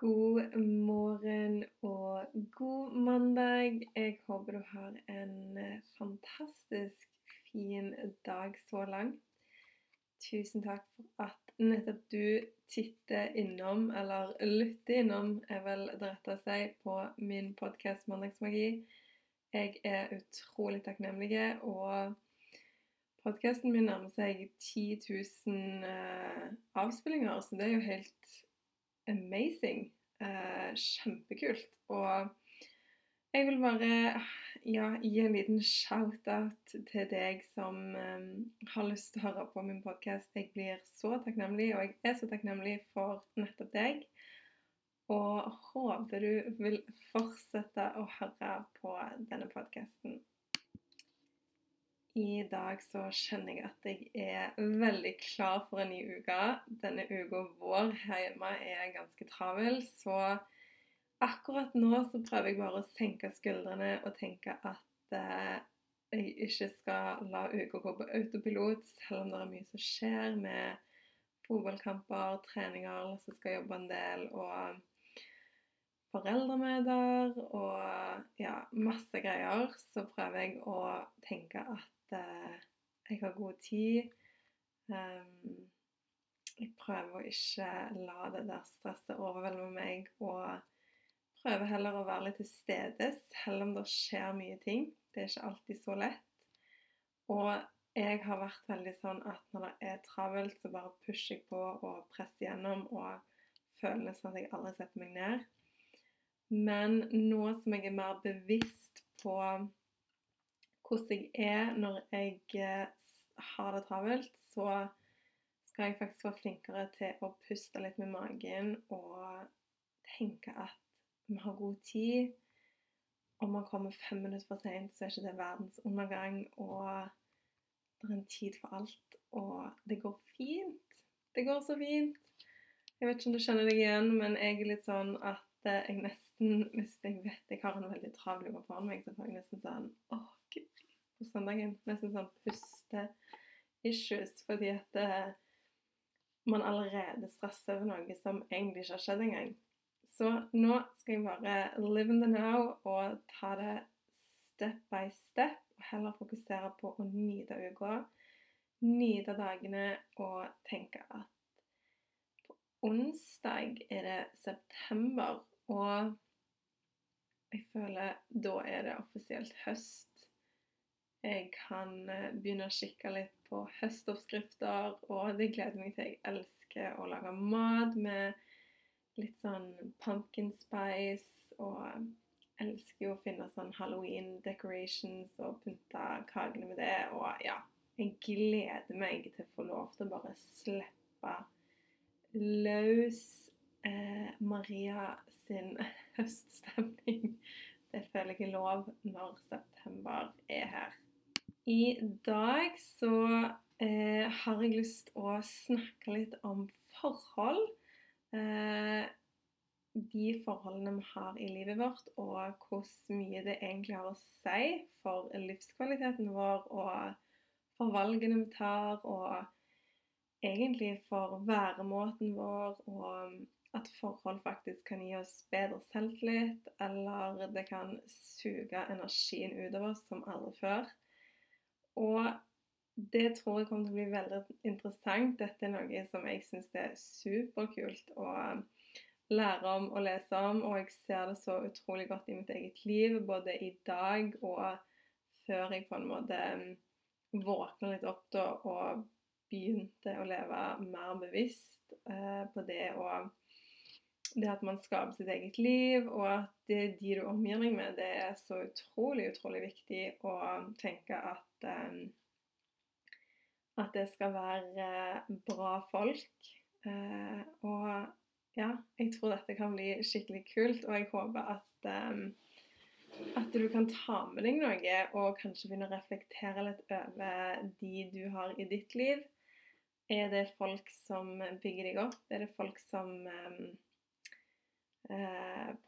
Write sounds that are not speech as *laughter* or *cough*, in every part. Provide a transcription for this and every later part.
God morgen og god mandag. Jeg håper du har en eh, fantastisk fin dag så langt. Tusen takk for at nettopp du titter innom, eller lytter innom, er vel det rette å si, på min podkast Mandagsmagi. Jeg er utrolig takknemlig, og podkasten min nærmer seg 10 000 eh, avspillinger, så det er jo helt amazing. Eh, kjempekult. Og jeg vil bare ja, gi en liten shout-out til deg som um, har lyst til å høre på min podkast. Jeg blir så takknemlig, og jeg er så takknemlig for nettopp deg. Og håper du vil fortsette å høre på denne podkasten. I dag så kjenner jeg at jeg er veldig klar for en ny uke. Denne uka vår her hjemme er ganske travel, så akkurat nå så prøver jeg bare å senke skuldrene og tenke at eh, jeg ikke skal la uka gå på autopilot, selv om det er mye som skjer med fotballkamper, treninger, så skal jeg jobbe en del, og foreldremøter og ja, masse greier. Så prøver jeg å tenke at uh, jeg har god tid. Um, jeg prøver å ikke la det der stresset overvelde meg, og prøver heller å være litt til stede, selv om det skjer mye ting. Det er ikke alltid så lett. Og jeg har vært veldig sånn at når det er travelt, så bare pusher jeg på og presser gjennom og føler nesten at jeg aldri setter meg ned. Men nå som jeg er mer bevisst på hvordan jeg er når jeg eh, har det travelt, så skal jeg faktisk være flinkere til å puste litt med magen og tenke at vi har god tid. Om man kommer fem minutter for sent, så er ikke det verdens undergang. Og det er en tid for alt. Og det går fint. Det går så fint. Jeg vet ikke om du kjenner deg igjen, men jeg er litt sånn at eh, jeg nesten Hvis jeg vet jeg har en veldig travel jobb foran meg, så får jeg nesten sånn åh, på søndagen. Nesten sånn puste-issues, fordi at eh, man allerede stresser over noe som egentlig ikke har skjedd engang. Så nå skal jeg bare live in the now og ta det step by step, og heller fokusere på å nyte uka. Nyte dagene og tenke at på onsdag er det september, og jeg føler da er det offisielt høst. Jeg kan eh, begynne å kikke litt på høstoppskrifter, og det gleder meg til. Jeg elsker å lage mat med litt sånn pumpkin spice, og elsker jo å finne sånn halloween decorations og pynte kakene med det. Og ja, jeg gleder meg til å få lov til å bare slippe løs eh, Maria sin *laughs* høststemning. Det føler jeg er lov når september er her. I dag så eh, har jeg lyst å snakke litt om forhold. Eh, de forholdene vi har i livet vårt, og hvor mye det egentlig har å si for livskvaliteten vår og for valgene vi tar, og egentlig for væremåten vår, og at forhold faktisk kan gi oss bedre selvtillit, eller det kan suge energien ut av oss som aldri før. Og det tror jeg kommer til å bli veldig interessant. Dette er noe som jeg syns er superkult å lære om og lese om, og jeg ser det så utrolig godt i mitt eget liv, både i dag og før jeg på en måte våkna litt opp da og begynte å leve mer bevisst eh, på det å det at man skaper sitt eget liv, og at det de du omgir deg med, det er så utrolig, utrolig viktig å tenke at um, at det skal være bra folk. Uh, og ja, jeg tror dette kan bli skikkelig kult, og jeg håper at, at du kan ta med deg noe og kanskje begynne å reflektere litt over de du har i ditt liv. Er det folk som bygger deg opp? Er det folk som um,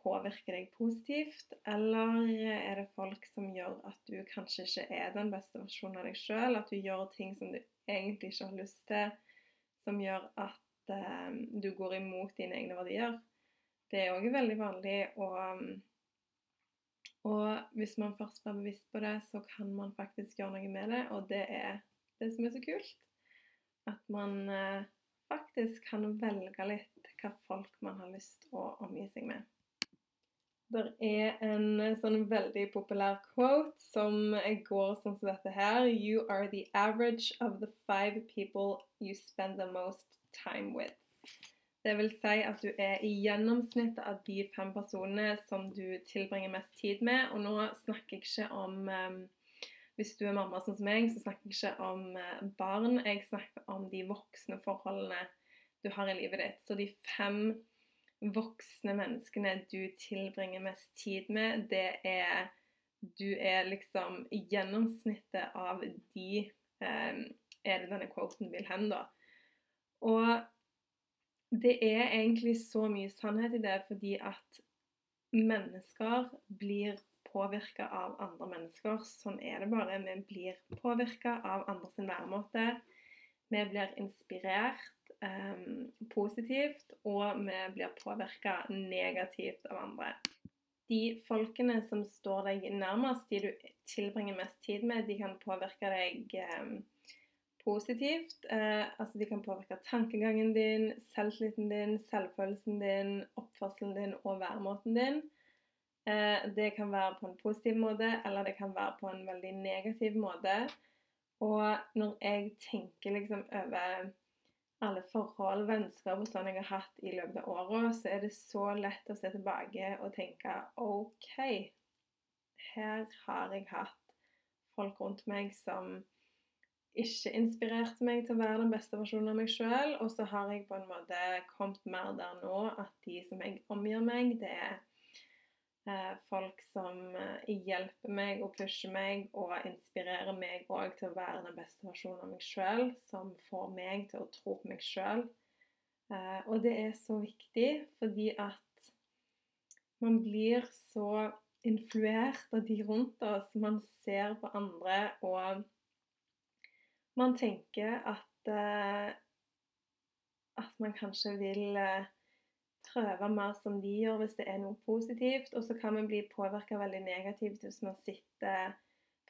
påvirker deg positivt? Eller er det folk som gjør at du kanskje ikke er den beste versjonen av deg sjøl? At du gjør ting som du egentlig ikke har lyst til, som gjør at um, du går imot dine egne verdier. Det er òg veldig vanlig, og, og hvis man først blir bevisst på det, så kan man faktisk gjøre noe med det, og det er det som er så kult. At man uh, faktisk kan velge litt hva folk man har lyst til å omgi seg med. Det er en sånn veldig populær quote som går sånn som dette her. You are the average of the five people you spend the most time with. Det vil si at du er i gjennomsnittet av de fem personene som du tilbringer mest tid med. Og nå snakker jeg ikke om um, Hvis du er mamma sånn som meg, så snakker jeg ikke om uh, barn. Jeg snakker om de voksne forholdene du har i livet ditt. Så de fem voksne menneskene du tilbringer mest tid med, det er Du er liksom gjennomsnittet av de um, Er det denne quoten vil hen, da? Og det er egentlig så mye sannhet i det fordi at mennesker blir påvirka av andre mennesker. Sånn er det bare. Vi blir påvirka av andres væremåte. Vi blir inspirert eh, positivt, og vi blir påvirka negativt av andre. De folkene som står deg nærmest, de du tilbringer mest tid med, de kan påvirke deg eh, positivt. Eh, altså de kan påvirke tankegangen din, selvtilliten din, selvfølelsen din, oppførselen din og væremåten din. Eh, det kan være på en positiv måte, eller det kan være på en veldig negativ måte. Og når jeg tenker liksom over alle forhold, vennskap og sånn jeg har hatt i løpet av åra, så er det så lett å se tilbake og tenke OK, her har jeg hatt folk rundt meg som ikke inspirerte meg til å være den beste versjonen av meg sjøl. Og så har jeg på en måte kommet mer der nå at de som jeg omgir meg, det er folk som eh, hjelper meg og pusher meg og inspirerer meg òg til å være den beste versjonen av meg sjøl. Som får meg til å tro på meg sjøl. Eh, og det er så viktig fordi at man blir så influert av de rundt oss. Man ser på andre og man tenker at eh, at man kanskje vil eh, prøve mer som de gjør hvis det er noe positivt. Og så kan man bli påvirka veldig negativt hvis man sitter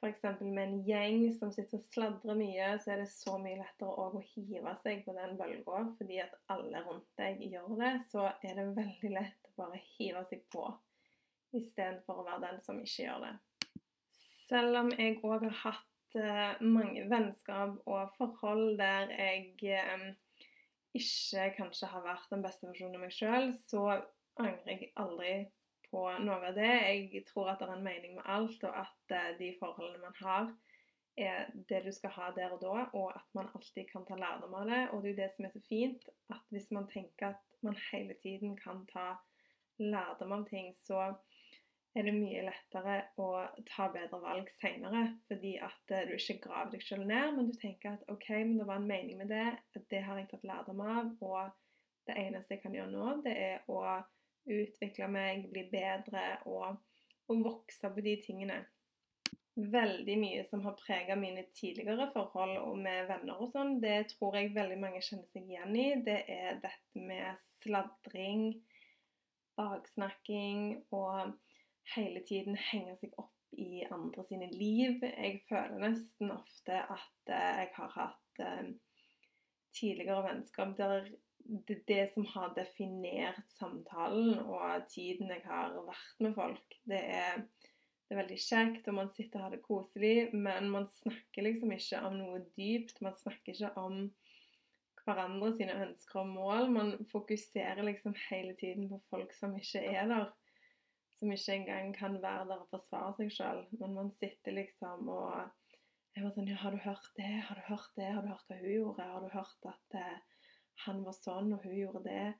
f.eks. med en gjeng som sitter og sladrer mye, så er det så mye lettere å hive seg på den bølga. Fordi at alle rundt deg gjør det, så er det veldig lett å bare hive seg på istedenfor å være den som ikke gjør det. Selv om jeg òg har hatt uh, mange vennskap og forhold der jeg um, ikke kanskje har vært den beste versjonen av meg sjøl, så angrer jeg aldri på noe av det. Jeg tror at det er en mening med alt, og at uh, de forholdene man har, er det du skal ha der og da, og at man alltid kan ta lærdom av det. Og det er jo det som er så fint, at hvis man tenker at man hele tiden kan ta lærdom av ting, så er det mye lettere å ta bedre valg seinere. Fordi at eh, du ikke graver deg selv ned, men du tenker at OK, men det var en mening med det. Det har jeg tatt lærdom av. Og det eneste jeg kan gjøre nå, det er å utvikle meg, bli bedre og, og vokse på de tingene. Veldig mye som har prega mine tidligere forhold og med venner og sånn, det tror jeg veldig mange kjenner seg igjen i. Det er dette med sladring, baksnakking og hele tiden henge seg opp i andre sine liv. Jeg føler nesten ofte at eh, jeg har hatt eh, tidligere vennskap der det, det som har definert samtalen og tiden jeg har vært med folk, det er, det er veldig kjekt, og man sitter og har det koselig, men man snakker liksom ikke om noe dypt. Man snakker ikke om hverandre sine ønsker og mål. Man fokuserer liksom hele tiden på folk som ikke er der som ikke engang kan være der og forsvare seg sjøl. Men man sitter liksom og jeg var sånn, ja, 'Har du hørt det? Har du hørt det? Har du hørt hva hun gjorde? Har du hørt at eh, han var sånn, og hun gjorde det?'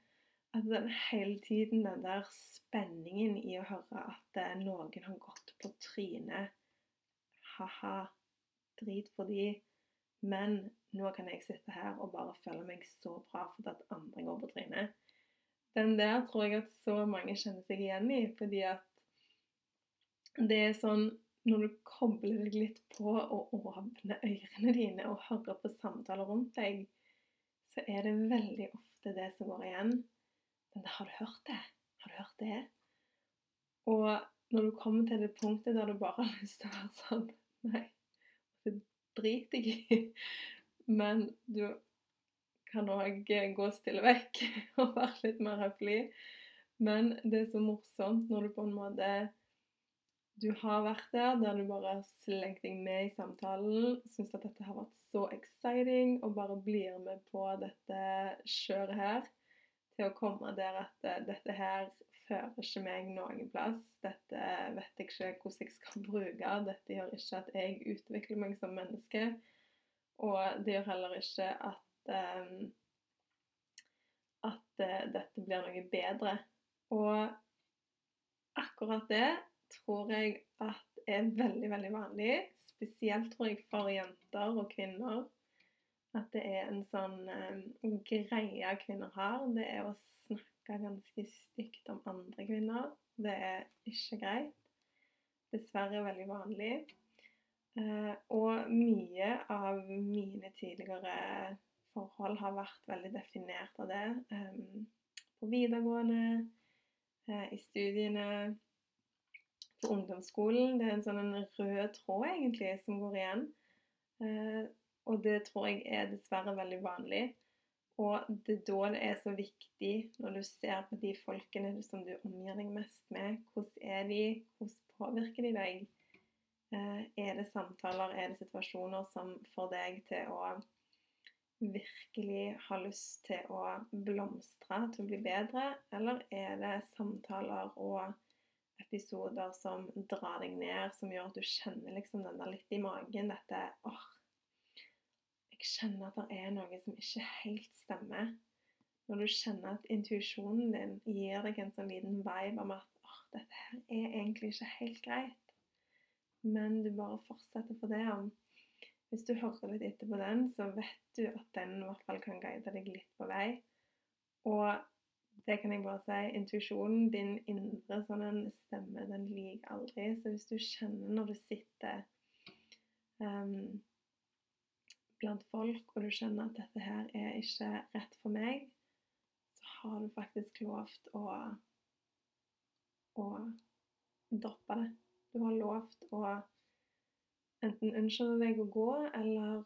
At den hele tiden den der spenningen i å høre at eh, noen har gått på trynet. Ha-ha, drit for de. Men nå kan jeg sitte her og bare føle meg så bra fordi at andre går på trynet. Den der tror jeg at så mange kjenner seg igjen i, fordi at det er sånn når du kobler deg litt på og åpner ørene dine og hører på samtaler rundt deg, så er det veldig ofte det som går igjen. Men har du hørt det? Har du hørt det? Og når du kommer til det punktet der du bare har lyst til å være sånn Nei, det driter jeg i. Men du kan òg gå stille vekk *laughs* og være litt mer høflig. Men det er så morsomt når du på en måte du har vært der, der du bare har slengt deg med i samtalen, syns at dette har vært så exciting, og bare blir med på dette kjøret her, til å komme der at uh, dette her fører ikke meg noen plass. Dette vet jeg ikke hvordan jeg skal *laughs* bruke. Dette gjør ikke at jeg utvikler meg som menneske. Og det gjør heller ikke at at uh, dette blir noe bedre. Og akkurat det tror jeg at er veldig, veldig vanlig. Spesielt tror jeg for jenter og kvinner. At det er en sånn um, greie kvinner har. Det er å snakke ganske stygt om andre kvinner. Det er ikke greit. Dessverre veldig vanlig. Uh, og mye av mine tidligere forhold har vært veldig definert av det. Um, på videregående, uh, i studiene, på ungdomsskolen. Det er en sånn en rød tråd egentlig som går igjen. Uh, og det tror jeg er dessverre veldig vanlig. Og det er da det er så viktig, når du ser på de folkene som du omgir deg mest med, hvordan er de, hvordan påvirker de deg? Er det samtaler, er det situasjoner som får deg til å virkelig har lyst til å blomstre, til å bli bedre? Eller er det samtaler og episoder som drar deg ned, som gjør at du kjenner liksom den der litt i magen, dette åh, jeg kjenner at det er noe som ikke helt stemmer. Når du kjenner at intuisjonen din gir deg en sånn liten vibe om at oh, dette her er egentlig ikke helt greit, men du bare fortsetter for det om Hvis du hører litt etter på den, så vet du at den i hvert fall kan guide deg litt på vei. Og det kan jeg bare si, intuisjonen, din indre sånn stemme, den liker aldri. Så hvis du kjenner når du sitter um, blant folk, og du skjønner at dette her er ikke rett for meg, så har du faktisk lovt å, å droppe det. Du har lovt å enten unnskylde deg å gå, eller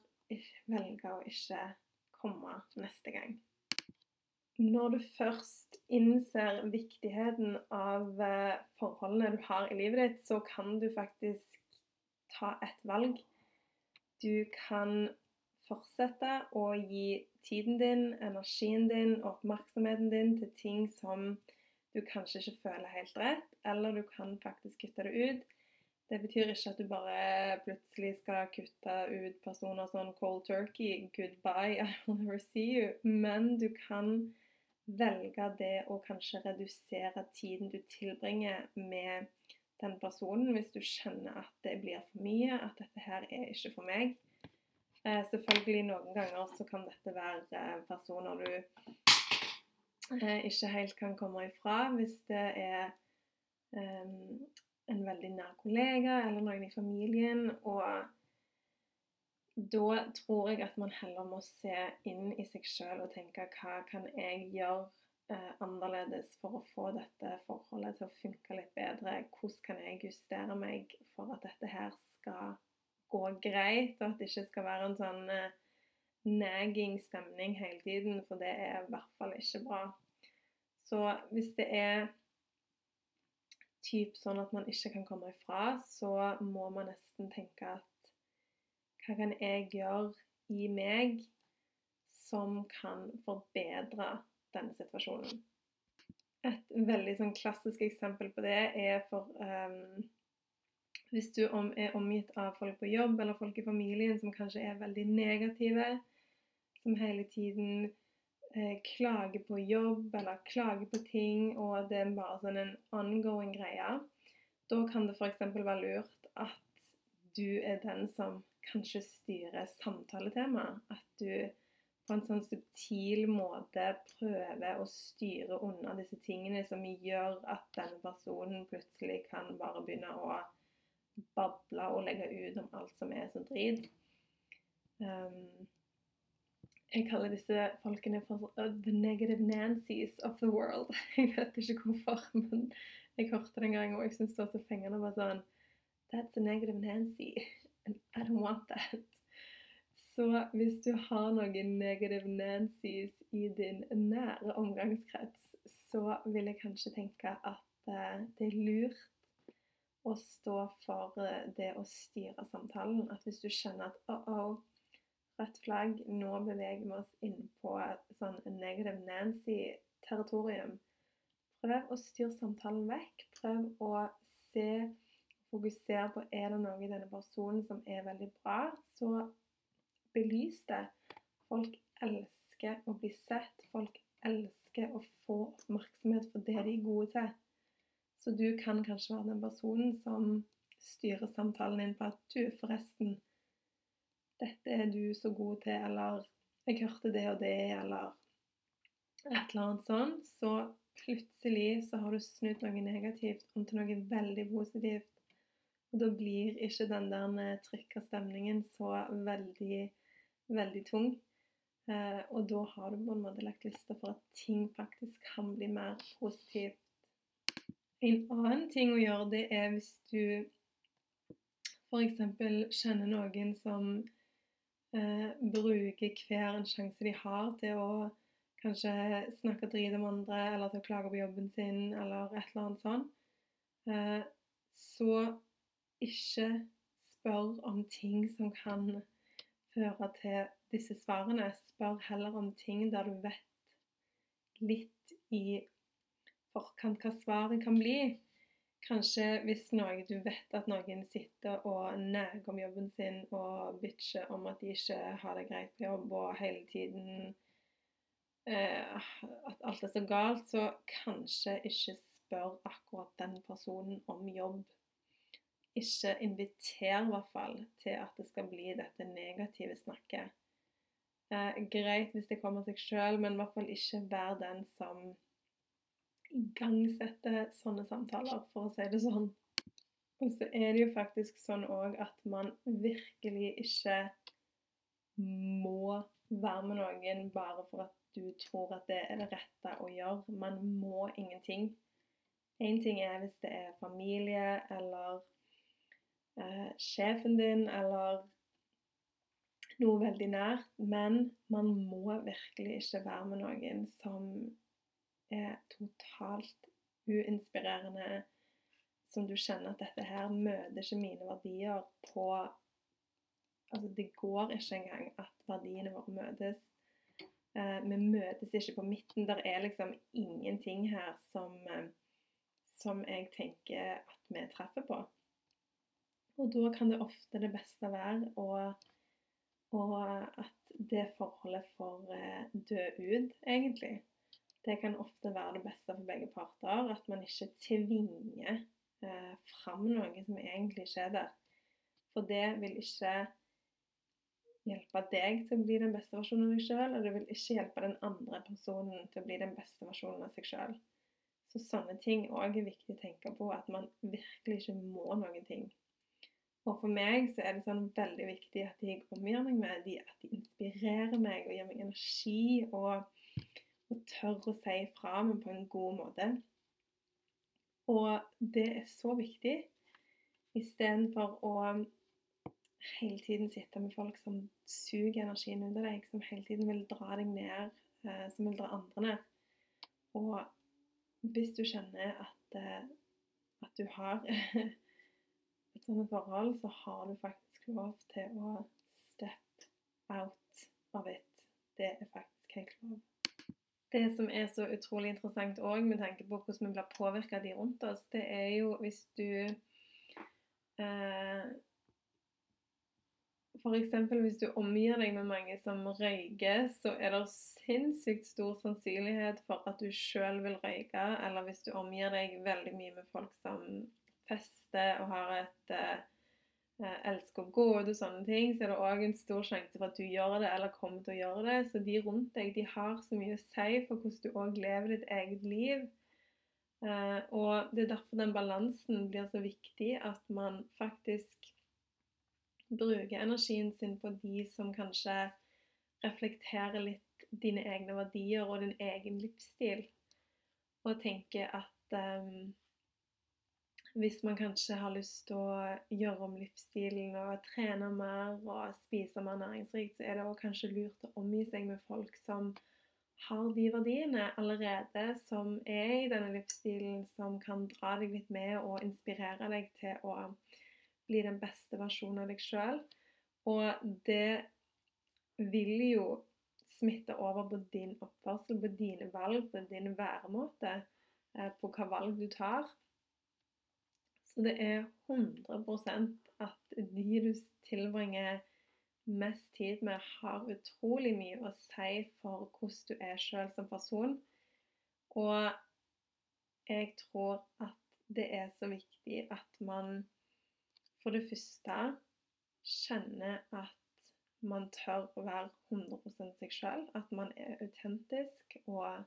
velge å ikke komme neste gang. Når du først innser viktigheten av eh, forholdene du har i livet ditt, så kan du faktisk ta et valg. Du kan fortsette å gi tiden din, energien din og oppmerksomheten din til ting som du kanskje ikke føler helt rett, eller du kan faktisk kutte det ut. Det betyr ikke at du bare plutselig skal kutte ut personer sånn cold turkey, goodbye, I'll never see you. Men du kan velge det å kanskje redusere tiden du tilbringer med den personen, hvis du kjenner at det blir for mye, at dette her er ikke for meg. Eh, selvfølgelig noen ganger så kan dette være eh, personer du eh, ikke helt kan komme ifra. Hvis det er en veldig nær kollega eller noen i familien. Og da tror jeg at man heller må se inn i seg sjøl og tenke hva kan jeg gjøre eh, annerledes for å få dette forholdet til å funke litt bedre? Hvordan kan jeg justere meg for at dette her skal gå greit, og at det ikke skal være en sånn eh, nagging stemning hele tiden, for det er i hvert fall ikke bra. Så hvis det er typ sånn at man ikke kan komme ifra, så må man nesten tenke at hva kan jeg gjøre i meg som kan forbedre denne situasjonen? Et veldig sånn klassisk eksempel på det er for um, hvis du er omgitt av folk på jobb eller folk i familien som kanskje er veldig negative, som hele tiden klager på jobb eller klager på ting, og det er bare sånn en ongoing greie, da kan det f.eks. være lurt at du er den som kanskje styrer samtaletemaet. At du på en sånn subtil måte prøver å styre unna disse tingene som gjør at denne personen plutselig kan bare begynne å bable og legge ut om alt som er så drit. Um, jeg kaller disse folkene for the negative Nancys of the world. *laughs* Jeg vet ikke hvorfor, men jeg hørte det en gang, og jeg syns det var så fengende. Bare sånn That's a negative Nancy, and I don't want that. Så hvis du har noen negative Nancys i din nære omgangskrets, så vil jeg kanskje tenke at uh, det er lurt å stå for uh, det å styre samtalen. At hvis du kjenner at oh, oh, rødt flagg, nå beveger vi oss inn på sånn negative Nancy-territorium. Prøv å styre samtalen vekk. Prøv å se, fokusere på er det noe i denne personen som er veldig bra. Så belys det. Folk elsker å bli sett. Folk elsker å få oppmerksomhet for det de er gode til. Så du kan kanskje være den personen som styrer samtalen din på at du, forresten, dette er du så god til, eller jeg hørte det og det, eller et eller annet sånt, Så plutselig så har du snudd noe negativt om til noe veldig positivt. Og da blir ikke den der trykka stemningen så veldig veldig tung. Eh, og da har du på en måte lagt lista for at ting faktisk kan bli mer positivt. En annen ting å gjøre, det er hvis du f.eks. kjenner noen som eh, bruker hver en sjanse de har til å kanskje snakke drit om andre, eller til å klage på jobben sin, eller et eller annet sånt, eh, så ikke spør om ting som kan føre til disse svarene. Spør heller om ting der du vet litt i forkant hva svaret kan bli. Kanskje hvis noe, du vet at noen sitter og neger om jobben sin og bitcher om at de ikke har det greit på jobb og hele tiden eh, At alt er så galt, så kanskje ikke spør akkurat den personen om jobb ikke inviter i hvert fall til at det skal bli dette negative snakket. Eh, greit hvis det kommer seg sjøl, men i hvert fall ikke vær den som igangsetter sånne samtaler, for å si det sånn. Og så er det jo faktisk sånn òg at man virkelig ikke må være med noen bare for at du tror at det er det rette å gjøre. Man må ingenting. Én ting er hvis det er familie eller eh, sjefen din eller noe veldig nært. Men man må virkelig ikke være med noen som er totalt uinspirerende, som du kjenner at dette her møter ikke mine verdier på Altså, det går ikke engang at verdiene våre møtes. Eh, vi møtes ikke på midten. Der er liksom ingenting her som, eh, som jeg tenker at vi treffer på. Og da kan det ofte det beste være å, og at det forholdet får eh, dø ut, egentlig. Det kan ofte være det beste for begge parter. At man ikke tvinger eh, fram noe som egentlig ikke er der. For det vil ikke hjelpe deg til å bli den beste versjonen av deg sjøl, og det vil ikke hjelpe den andre personen til å bli den beste versjonen av seg sjøl. Så sånne ting òg er viktig å tenke på, at man virkelig ikke må noen ting. Og for meg så er det sånn veldig viktig at de jeg omgir meg med de, at de inspirerer meg og gir meg energi, og, og tør å si fra men på en god måte. Og det er så viktig istedenfor å hele tiden sitte med folk som suger energien ut av deg, som hele tiden vil dra deg ned, eh, som vil dra andre ned. Og hvis du kjenner at, eh, at du har *laughs* et sånt forhold, så har du faktisk lov til å step out av it. Det er faktisk helt lov. Det som er så utrolig interessant òg med tanke på hvordan vi blir påvirka av de rundt oss, det er jo hvis du eh, F.eks. hvis du omgir deg med mange som røyker, så er det sinnssykt stor sannsynlighet for at du sjøl vil røyke. Eller hvis du omgir deg veldig mye med folk som fester og har et eh, elsker å gå ut og sånne ting, så er det òg en stor sjanse for at du gjør det eller kommer til å gjøre det. Så de rundt deg de har så mye å si for hvordan du òg lever ditt eget liv. Eh, og det er derfor den balansen blir så viktig, at man faktisk bruker energien sin på de som kanskje reflekterer litt dine egne verdier og din egen livsstil. Og tenker at um, hvis man kanskje har lyst til å gjøre om livsstilen og trene mer og spise mer næringsrikt, så er det også kanskje lurt å omgi seg med folk som har de verdiene allerede, som er i denne livsstilen, som kan dra deg litt med og inspirere deg til å bli den beste versjonen av deg sjøl. Og det vil jo smitte over på din oppførsel, på dine valg, på din væremåte, eh, på hva valg du tar. Så det er 100% at de du tilbringer mest tid med, har utrolig mye å si for hvordan du er sjøl som person. Og jeg tror at det er så viktig at man for det første kjenner at man tør å være 100 seg sjøl. At man er autentisk og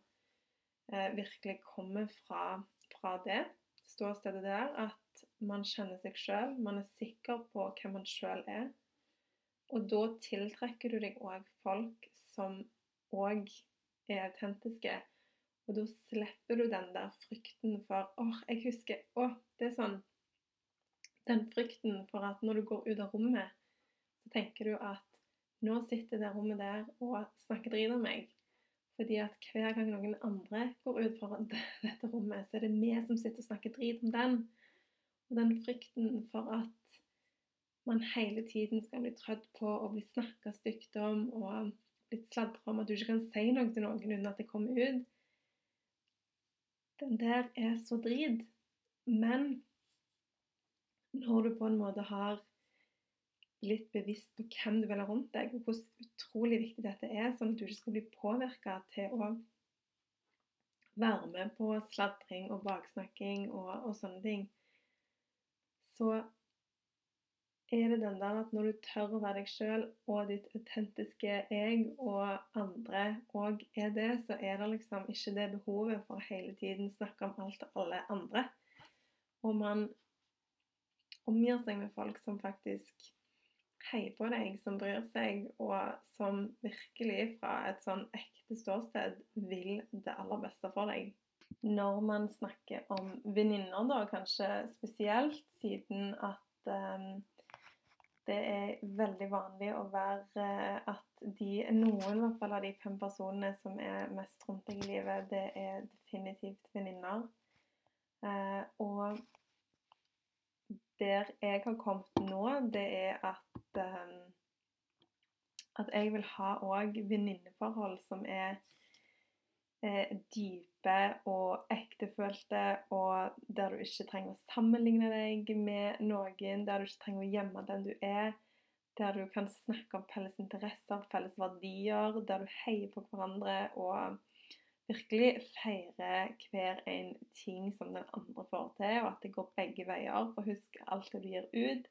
eh, virkelig kommer fra, fra det ståstedet der. At man kjenner seg sjøl. Man er sikker på hvem man sjøl er. Og da tiltrekker du deg òg folk som òg er autentiske. Og da slipper du den der frykten for åh, jeg husker Å, det er sånn den frykten for at når du går ut av rommet, så tenker du at nå sitter det rommet der og snakker drit om meg. Fordi at hver gang noen andre går ut fra *laughs* dette rommet, så er det vi som sitter og snakker drit om den. Og den frykten for at man hele tiden skal bli trødd på og bli snakka stygt om og blitt sladra om at du ikke kan si noe til noen uten at det kommer ut, den der er så drit. Men når du på en måte har blitt bevisst på hvem du vil ha rundt deg, og hvor utrolig viktig dette er, sånn at du ikke skal bli påvirka til å være med på sladring og baksnakking og, og, sånne ting, så er det den der at når du tør å være deg sjøl og ditt autentiske jeg, og andre òg er det, så er det liksom ikke det behovet for å hele tiden snakke om alt og alle andre. Og man omgir seg med folk som faktisk heier på deg, som bryr seg, og som virkelig fra et sånn ekte ståsted vil det aller beste for deg. Når man snakker om venninner, da, kanskje spesielt, siden at um, det er veldig vanlig å være at de, noen hvert fall av de fem personene som er mest rundt deg i livet, det er definitivt venninner. Uh, og der jeg har kommet nå, det er at um, at jeg vil ha òg venninneforhold som er eh, dype og ektefølte, og der du ikke trenger å sammenligne deg med noen, der du ikke trenger å gjemme den du er, der du kan snakke om felles interesser, felles verdier, der du heier på hverandre og virkelig feire hver en ting som den andre får til, og at det går begge veier. For husk, alt det du gir ut,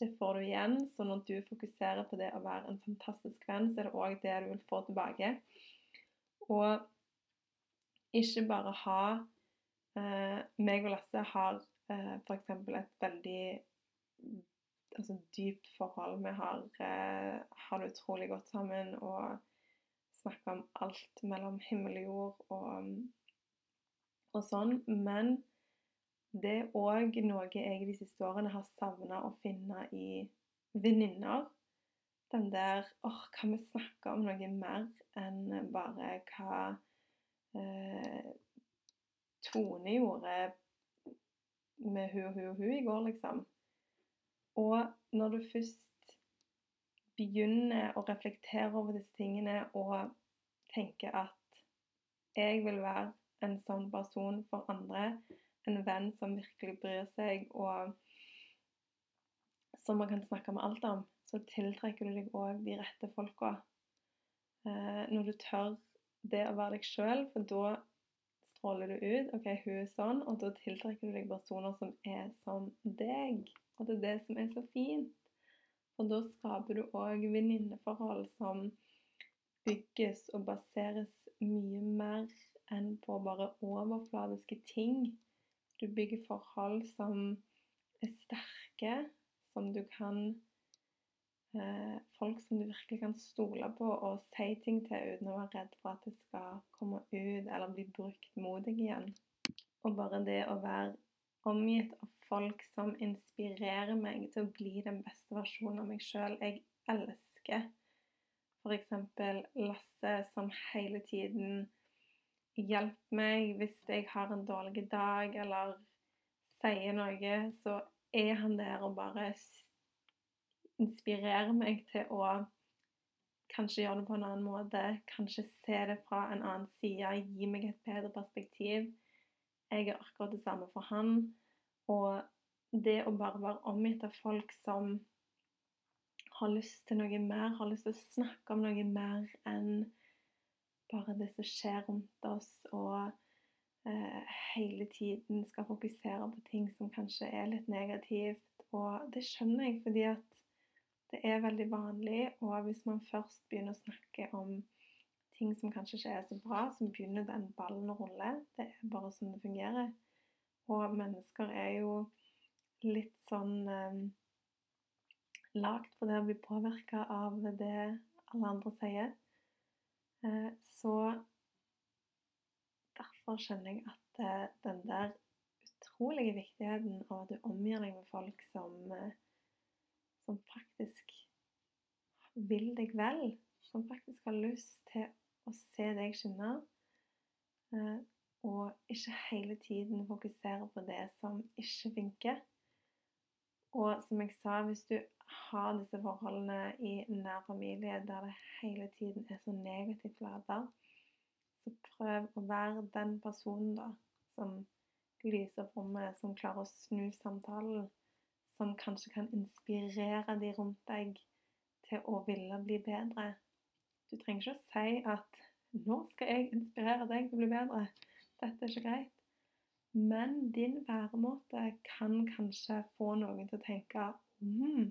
det får du igjen. Så når du fokuserer på det å være en fantastisk venn, så er det òg det du vil få tilbake. Og ikke bare ha eh, Meg og Lasse har eh, f.eks. et veldig altså, dypt forhold. Vi har, eh, har det utrolig godt sammen. og snakke om alt mellom himmel og jord og, og sånn. Men det er òg noe jeg de siste årene har savna å finne i venninner. Den der åh, kan vi snakke om noe mer enn bare hva eh, Tone gjorde med hun i går, liksom. Og når du først begynner å reflektere over disse tingene og tenke at jeg vil være en sånn person for andre, en venn som virkelig bryr seg, og som man kan snakke med alt om, så tiltrekker du deg òg de rette folka. Eh, når du tør det å være deg sjøl, for da stråler du ut. OK, hun er sånn, og da tiltrekker du deg personer som er som deg. Og det er det som er så fint. For da skaper du òg venninneforhold som bygges og baseres mye mer enn på bare overfladiske ting. Du bygger forhold som er sterke, som du kan eh, Folk som du virkelig kan stole på og si ting til uten å være redd for at det skal komme ut eller bli brukt mot deg igjen. Og bare det å være omgitt av folk som inspirerer meg til å bli den beste versjonen av meg sjøl. Jeg elsker f.eks. Lasse, som hele tiden hjelper meg hvis jeg har en dårlig dag eller sier noe, så er han der og bare inspirerer meg til å kanskje gjøre det på en annen måte, kanskje se det fra en annen side, gi meg et bedre perspektiv. Jeg er akkurat det samme for han. Og det å bare være omgitt av folk som har lyst til noe mer, har lyst til å snakke om noe mer enn bare det som skjer rundt oss, og eh, hele tiden skal fokusere på ting som kanskje er litt negativt. Og det skjønner jeg, fordi at det er veldig vanlig. Og hvis man først begynner å snakke om ting som kanskje ikke er så bra, så begynner den ballen å rulle. Det er bare sånn det fungerer. Og mennesker er jo litt sånn eh, lagd på det å bli påvirka av det alle andre sier. Eh, så derfor skjønner jeg at eh, den der utrolige viktigheten av at du omgir deg med folk som, eh, som faktisk vil deg vel, som faktisk har lyst til å se deg skinne, eh, og ikke hele tiden fokusere på det som ikke funker. Og som jeg sa, hvis du har disse forholdene i nær familie der det hele tiden er så negativt lader, så prøv å være den personen da, som lyser opp rommet, som klarer å snu samtalen, som kanskje kan inspirere de rundt deg til å ville bli bedre. Du trenger ikke å si at 'nå skal jeg inspirere deg til å bli bedre'. Dette er ikke greit. Men din væremåte kan kanskje få noen til å tenke mm,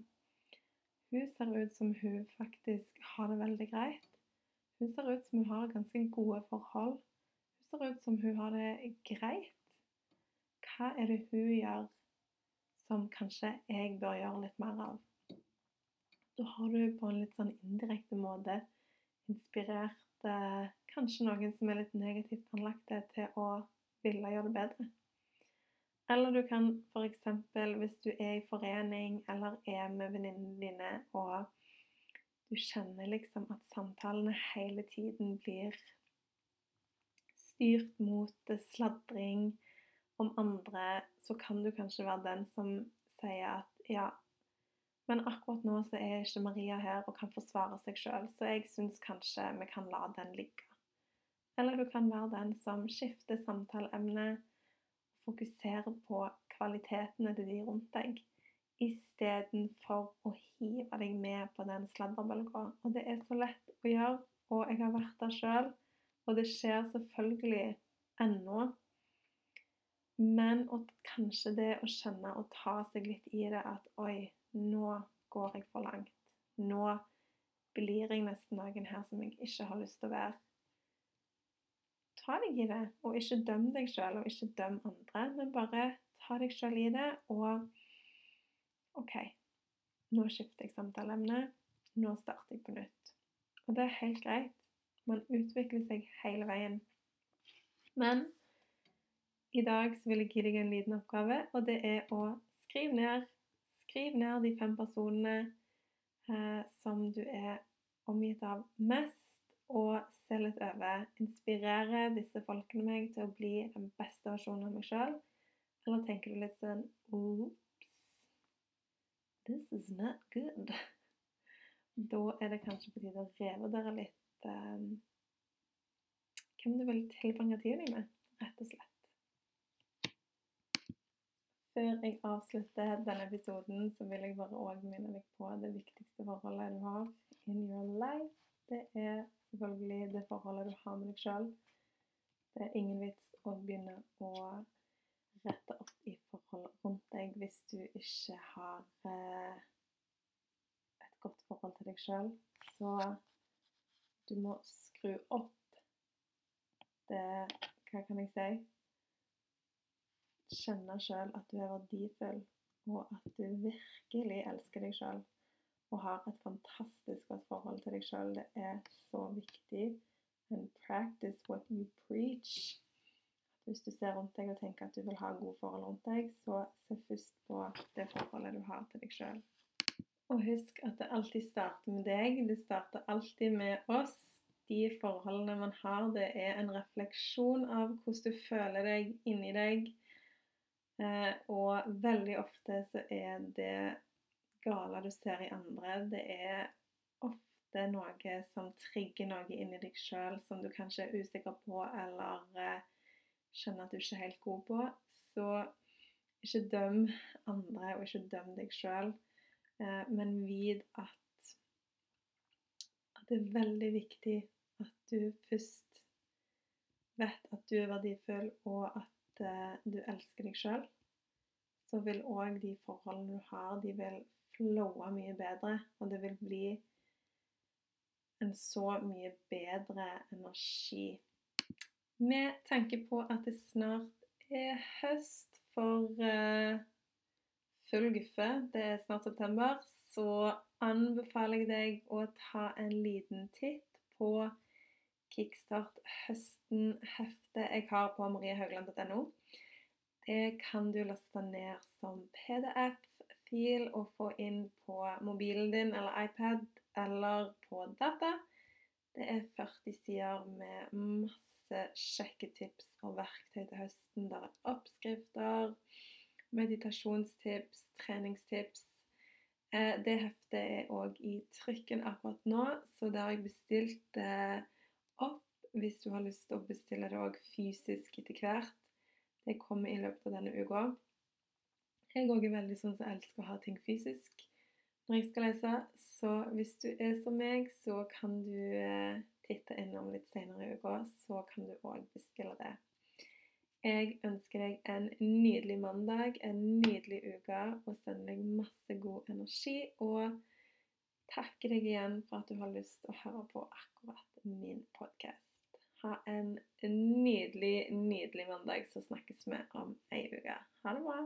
hun ser ut som hun faktisk har det veldig greit. Hun ser ut som hun har ganske gode forhold. Hun ser ut som hun har det greit. Hva er det hun gjør som kanskje jeg bør gjøre litt mer av? Da har du på en litt sånn indirekte måte inspirert eh, kanskje noen som er litt negativt anlagte, til å ville gjøre det bedre. Eller du kan f.eks. hvis du er i forening eller er med venninnene dine, og du kjenner liksom at samtalene hele tiden blir styrt mot sladring, om andre, så kan du kanskje være den som sier at ja, men akkurat nå så er ikke Maria her og kan forsvare seg sjøl, så jeg syns kanskje vi kan la den ligge. Eller du kan være den som skifter samtaleemne fokuserer på kvalitetene til de rundt deg, istedenfor å hive deg med på den sladderbølga. Og det er så lett å gjøre, og jeg har vært der sjøl, og det skjer selvfølgelig ennå men kanskje det å skjønne og ta seg litt i det at oi, nå går jeg for langt. Nå blir jeg nesten noen her som jeg ikke har lyst til å være. Ta deg i det, og ikke døm deg sjøl, og ikke døm andre, men bare ta deg sjøl i det, og OK, nå skifter jeg samtaleemne. Nå starter jeg på nytt. Og det er helt greit. Man utvikler seg hele veien. Men i dag så vil jeg gi deg en liten oppgave, og det er å skrive ned Skriv ned de fem personene eh, som du er omgitt av mest, og se litt over. Inspirerer disse folkene meg til å bli den beste versjonen av meg sjøl? Eller tenker du litt sånn Ops, this is not good. *laughs* Da er det kanskje på tide å revurdere litt eh, hvem du vil tilbringe tiden din med, rett og slett. Før jeg avslutter denne episoden, så vil jeg bare òg minne deg på det viktigste forholdet du har in your life. Det er selvfølgelig det forholdet du har med deg sjøl. Det er ingen vits å begynne å rette opp i forhold rundt deg hvis du ikke har eh, et godt forhold til deg sjøl. Så du må skru opp det Hva kan jeg si? Kjenne sjøl at du er verdifull, og at du virkelig elsker deg sjøl. Og har et fantastisk godt forhold til deg sjøl. Det er så viktig. And practice what you preach. Hvis du ser rundt deg og tenker at du vil ha gode forhold rundt deg, så se først på det forholdet du har til deg sjøl. Og husk at det alltid starter med deg. Det starter alltid med oss. De forholdene man har, det er en refleksjon av hvordan du føler deg inni deg. Eh, og veldig ofte så er det gale du ser i andre, det er ofte noe som trigger noe inni deg sjøl som du kanskje er usikker på, eller eh, skjønner at du ikke er helt god på, så ikke døm andre, og ikke døm deg sjøl, eh, men vit at, at det er veldig viktig at du først vet at du er verdifull, og at eh, du elsker deg sjøl. Så vil òg de forholdene du har, de vil flowe mye bedre, og det vil bli en så mye bedre energi Vi tenker på at det snart er høst for uh, full guffe, det er snart september, så anbefaler jeg deg å ta en liten titt på Kickstart høsten-heftet jeg har på mariehaugland.no. Det kan du laste ned som PDF-fil og få inn på mobilen din eller iPad eller på data. Det er 40 sider med masse sjekketips og verktøy til høsten. Der er oppskrifter, meditasjonstips, treningstips. Eh, det heftet er òg i trykken akkurat nå, så det har jeg bestilt eh, opp hvis du har lyst til å bestille det òg fysisk etter hvert. Det kommer i løpet av denne uka. Jeg òg er veldig sånn som elsker å ha ting fysisk når jeg skal lese, så hvis du er som meg, så kan du eh, titte innom litt senere i uka, så kan du òg bestille det. Jeg ønsker deg en nydelig mandag, en nydelig uke, og sender deg masse god energi. Og takker deg igjen for at du har lyst til å høre på akkurat min podkast. Ha en nydelig, nydelig mandag, så snakkes vi om ei uke. Ha det bra.